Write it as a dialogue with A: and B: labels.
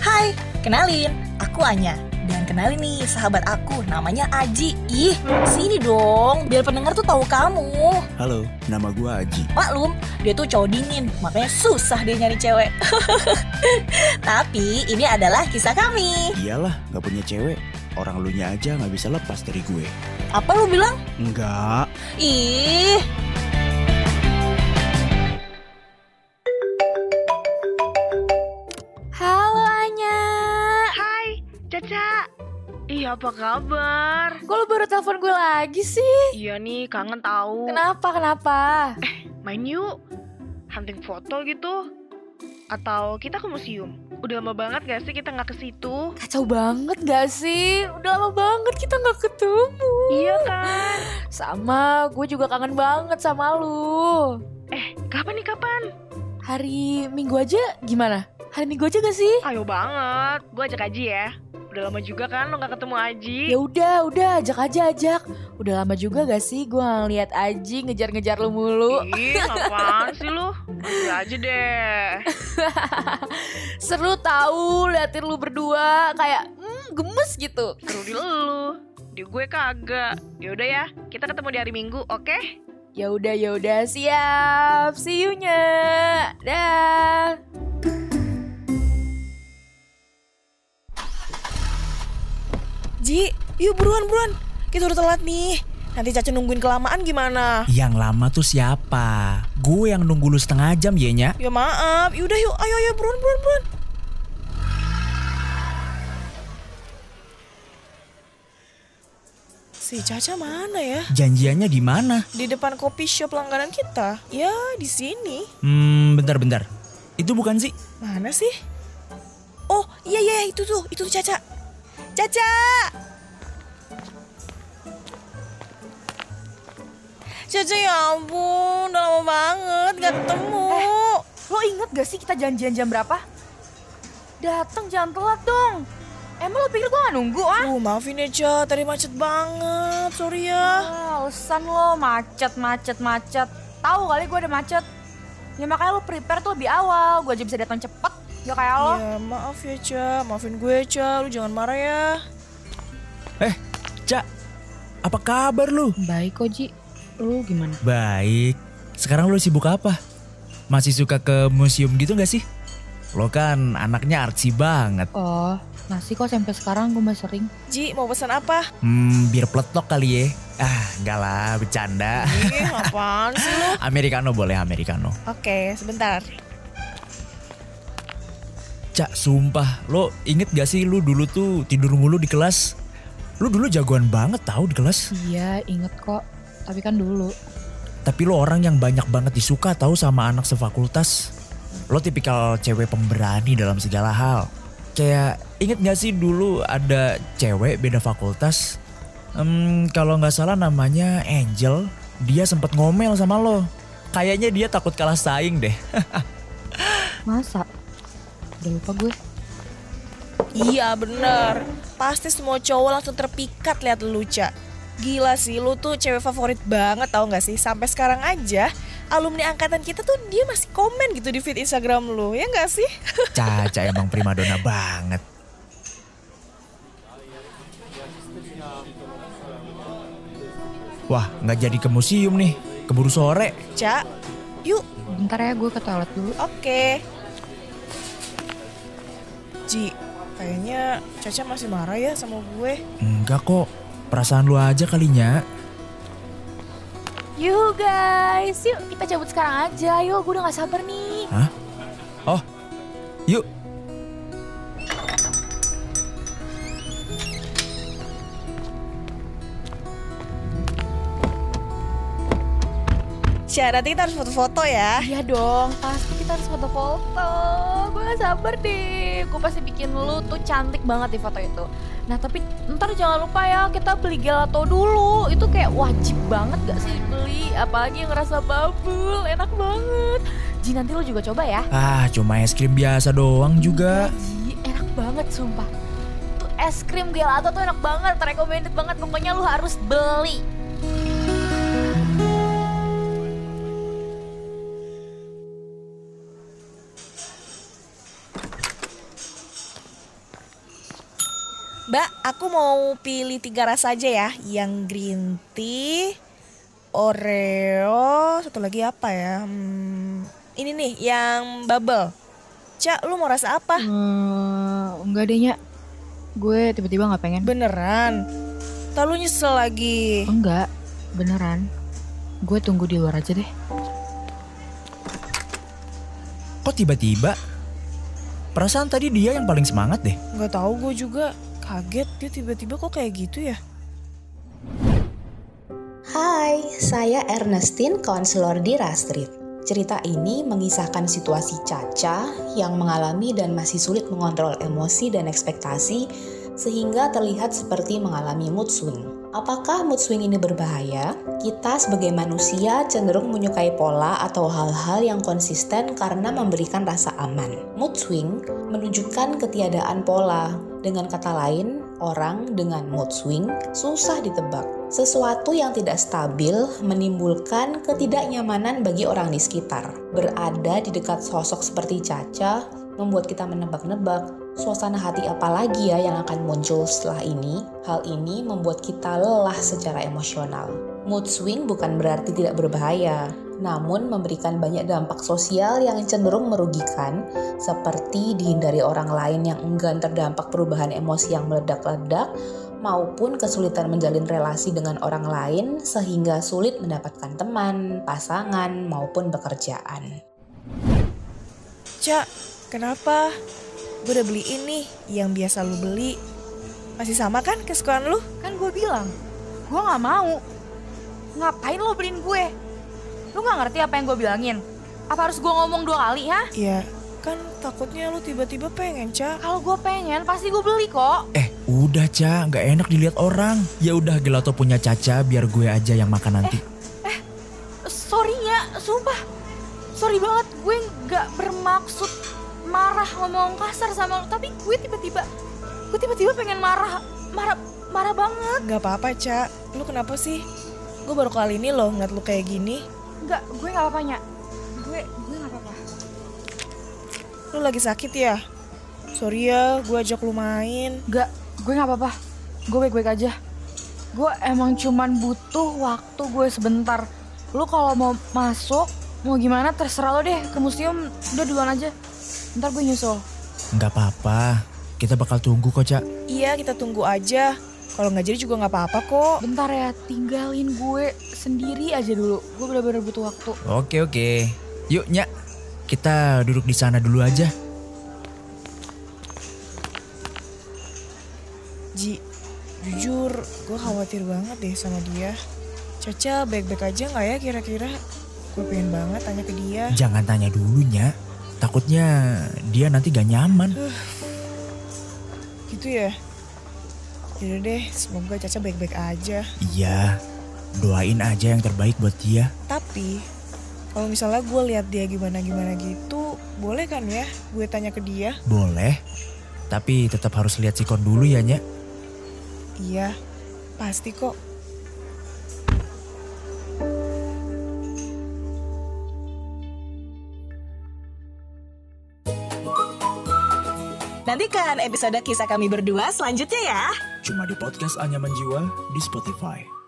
A: Hai, kenalin, aku Anya. Dan kenalin nih sahabat aku, namanya Aji. Ih, sini dong, biar pendengar tuh tahu kamu.
B: Halo, nama gua Aji.
A: Maklum, dia tuh cowok dingin, makanya susah dia nyari cewek. Tapi ini adalah kisah kami.
B: Iyalah, gak punya cewek. Orang lu nya aja gak bisa lepas dari gue.
A: Apa lu bilang?
B: Enggak.
A: Ih,
C: Iya, apa kabar?
D: Kok lu baru telepon gue lagi sih?
C: Iya nih, kangen tahu.
D: Kenapa, kenapa?
C: Main yuk. Hunting foto gitu. Atau kita ke museum. Udah lama banget gak sih kita nggak ke situ?
D: Kacau banget gak sih? Udah lama banget kita gak ketemu.
C: Iya kan?
D: Sama, gue juga kangen banget sama lu.
C: Eh, kapan nih kapan?
D: Hari Minggu aja gimana? Hari Minggu aja gak sih?
C: Ayo banget. Gue ajak Aji ya. Udah lama juga kan lo gak ketemu Aji.
D: Ya udah, udah ajak aja ajak. Udah lama juga gak sih gue ngeliat Aji ngejar-ngejar lu mulu.
C: Ih, apaan sih lu? Aja aja deh.
D: Seru tahu liatin lu berdua kayak hmm, gemes gitu.
C: Seru di lu. Di gue kagak. Yaudah ya, kita ketemu di hari Minggu, oke?
D: Ya udah ya udah siap. See you nya. Dah.
A: Ji, yuk buruan buruan. Kita udah telat nih. Nanti Caca nungguin kelamaan gimana?
E: Yang lama tuh siapa? Gue yang nunggu lu setengah jam ya nya.
A: Ya maaf, yaudah yuk, ayo ayo buruan buruan buruan. Si Caca mana ya?
E: Janjiannya di mana?
A: Di depan kopi shop langganan kita. Ya, di sini.
E: Hmm, bentar-bentar. Itu bukan sih?
A: Mana sih? Oh, iya iya itu tuh, itu tuh Caca. Caca! Caca ya ampun, udah lama banget gak ketemu.
D: Lo inget gak sih kita janjian jam berapa? Dateng jangan telat dong. Emang lo pikir gue gak nunggu ah?
A: Uh, maafin ya Ca, tadi macet banget, sorry ya.
D: Ah, Alasan lo macet, macet, macet. Tahu kali gue ada macet. Ya makanya lo prepare tuh lebih awal. Gue aja bisa datang cepet. Gak kayak lo.
A: Ya maaf ya Ca, maafin gue Ca, lu jangan marah ya.
E: Eh, Cak. Apa kabar lu?
D: Baik kok Ji. Lu gimana?
E: Baik. Sekarang lu sibuk apa? Masih suka ke museum gitu gak sih? Lo kan anaknya artsy banget.
D: Oh, masih kok sampai sekarang gue masih sering.
A: Ji, mau pesan apa?
E: Hmm, biar peletok kali ya. Ah, enggak lah, bercanda.
A: Ih, apaan sih lu?
E: Americano boleh, Americano.
A: Oke, sebentar.
E: Cak, sumpah, lo inget gak sih lu dulu tuh tidur mulu di kelas? Lu dulu jagoan banget tahu di kelas.
D: Iya, inget kok. Tapi kan dulu.
E: Tapi lo orang yang banyak banget disuka tahu sama anak sefakultas. Lo tipikal cewek pemberani dalam segala hal. Kayak inget gak sih dulu ada cewek beda fakultas? Hmm, kalau nggak salah namanya Angel. Dia sempet ngomel sama lo. Kayaknya dia takut kalah saing deh.
D: Masa? Udah lupa gue.
A: Iya bener, pasti semua cowok langsung terpikat lihat lu Ca. Gila sih, lu tuh cewek favorit banget tau gak sih? Sampai sekarang aja, alumni angkatan kita tuh dia masih komen gitu di feed Instagram lu, ya gak sih?
E: Caca emang primadona banget. Wah, nggak jadi ke museum nih. Keburu sore.
A: Ca, yuk,
D: Bentar ya gue ke toilet dulu.
A: oke. Ji, kayaknya Caca masih marah ya sama gue.
E: Enggak kok. Perasaan lu aja kalinya.
D: Yuk guys, yuk kita cabut sekarang aja. Yuk, gue udah gak sabar nih.
E: Oh, yuk.
A: Nanti kita harus foto-foto ya.
D: Iya dong, pasti kita harus foto-foto. Gue gak sabar deh. Gue pasti bikin lu tuh cantik banget di foto itu. Nah tapi ntar jangan lupa ya kita beli gelato dulu. Itu kayak wajib banget gak sih beli? Apalagi yang ngerasa bubble, enak banget. Ji nanti lu juga coba ya.
E: Ah, cuma es krim biasa doang juga.
D: Ji, enak banget sumpah. Tuh es krim gelato tuh enak banget, recommended banget. Pokoknya lu harus beli.
A: Mbak, aku mau pilih tiga rasa aja ya. Yang green tea, Oreo, satu lagi apa ya? Hmm, ini nih, yang bubble. Cak, lu mau rasa apa?
D: Hmm, enggak deh Nya. Gue tiba-tiba nggak pengen.
A: Beneran? Tak lu nyesel lagi.
D: Enggak, beneran. Gue tunggu di luar aja deh.
E: Kok tiba-tiba? Perasaan tadi dia yang paling semangat deh.
A: Gak tahu gue juga kaget dia tiba-tiba kok kayak gitu ya.
F: Hai, saya Ernestine, konselor di Rastrit. Cerita ini mengisahkan situasi Caca yang mengalami dan masih sulit mengontrol emosi dan ekspektasi sehingga terlihat seperti mengalami mood swing. Apakah mood swing ini berbahaya? Kita sebagai manusia cenderung menyukai pola atau hal-hal yang konsisten karena memberikan rasa aman. Mood swing menunjukkan ketiadaan pola. Dengan kata lain, orang dengan mood swing susah ditebak. Sesuatu yang tidak stabil menimbulkan ketidaknyamanan bagi orang di sekitar. Berada di dekat sosok seperti Caca membuat kita menebak-nebak suasana hati apa lagi ya yang akan muncul setelah ini. Hal ini membuat kita lelah secara emosional. Mood swing bukan berarti tidak berbahaya, namun memberikan banyak dampak sosial yang cenderung merugikan, seperti dihindari orang lain yang enggan terdampak perubahan emosi yang meledak-ledak, maupun kesulitan menjalin relasi dengan orang lain sehingga sulit mendapatkan teman, pasangan, maupun pekerjaan.
A: Cak, kenapa? Gue udah beli ini yang biasa lu beli. Masih sama kan kesukaan lu?
D: Kan gue bilang, gue nggak mau. Ngapain lo beliin gue? Lu nggak ngerti apa yang gue bilangin? Apa harus gue ngomong dua kali ya?
A: Ya, kan takutnya lu tiba-tiba pengen, Cak.
D: Kalau gue pengen, pasti gue beli kok.
E: Eh, udah Ca, nggak enak dilihat orang. Ya udah Gelato punya Caca, biar gue aja yang makan nanti.
D: Sorry ya, sumpah. Sorry banget, gue nggak bermaksud marah ngomong kasar sama lo. Tapi gue tiba-tiba, gue tiba-tiba pengen marah, marah, marah banget.
A: Gak apa-apa, Cak. Lu kenapa sih? Gue baru kali ini loh ngeliat lu kayak gini.
D: Nggak, gue nggak apa-apa Nya. Gue, gue nggak apa-apa.
A: Lu lagi sakit ya? Sorry ya, gue ajak lu main.
D: Nggak, gue nggak apa-apa. Gue baik-baik aja. Gue emang cuman butuh waktu gue sebentar. Lu kalau mau masuk, mau gimana terserah lo deh ke museum. Udah duluan aja. Ntar gue nyusul.
E: Nggak apa-apa, kita bakal tunggu kok Ca.
A: Iya, kita tunggu aja. Kalau nggak jadi juga nggak apa-apa kok.
D: Bentar ya, tinggalin gue sendiri aja dulu. Gue bener-bener butuh waktu.
E: Oke oke, yuk Nya, kita duduk di sana dulu aja.
A: Ji, jujur gue khawatir banget deh sama dia. Caca baik-baik aja nggak ya kira-kira? Gue pengen banget tanya ke dia.
E: Jangan tanya dulu Nya, takutnya dia nanti gak nyaman.
A: Gitu ya? Yaudah deh, semoga Caca baik-baik aja.
E: Iya, doain aja yang terbaik buat dia.
A: Tapi, kalau misalnya gue lihat dia gimana-gimana gitu, boleh kan ya gue tanya ke dia?
E: Boleh, tapi tetap harus lihat sikon dulu ya Nya.
A: Iya, pasti kok.
G: Nantikan episode kisah kami berdua selanjutnya ya.
E: Cuma di podcast Anyaman Jiwa di Spotify.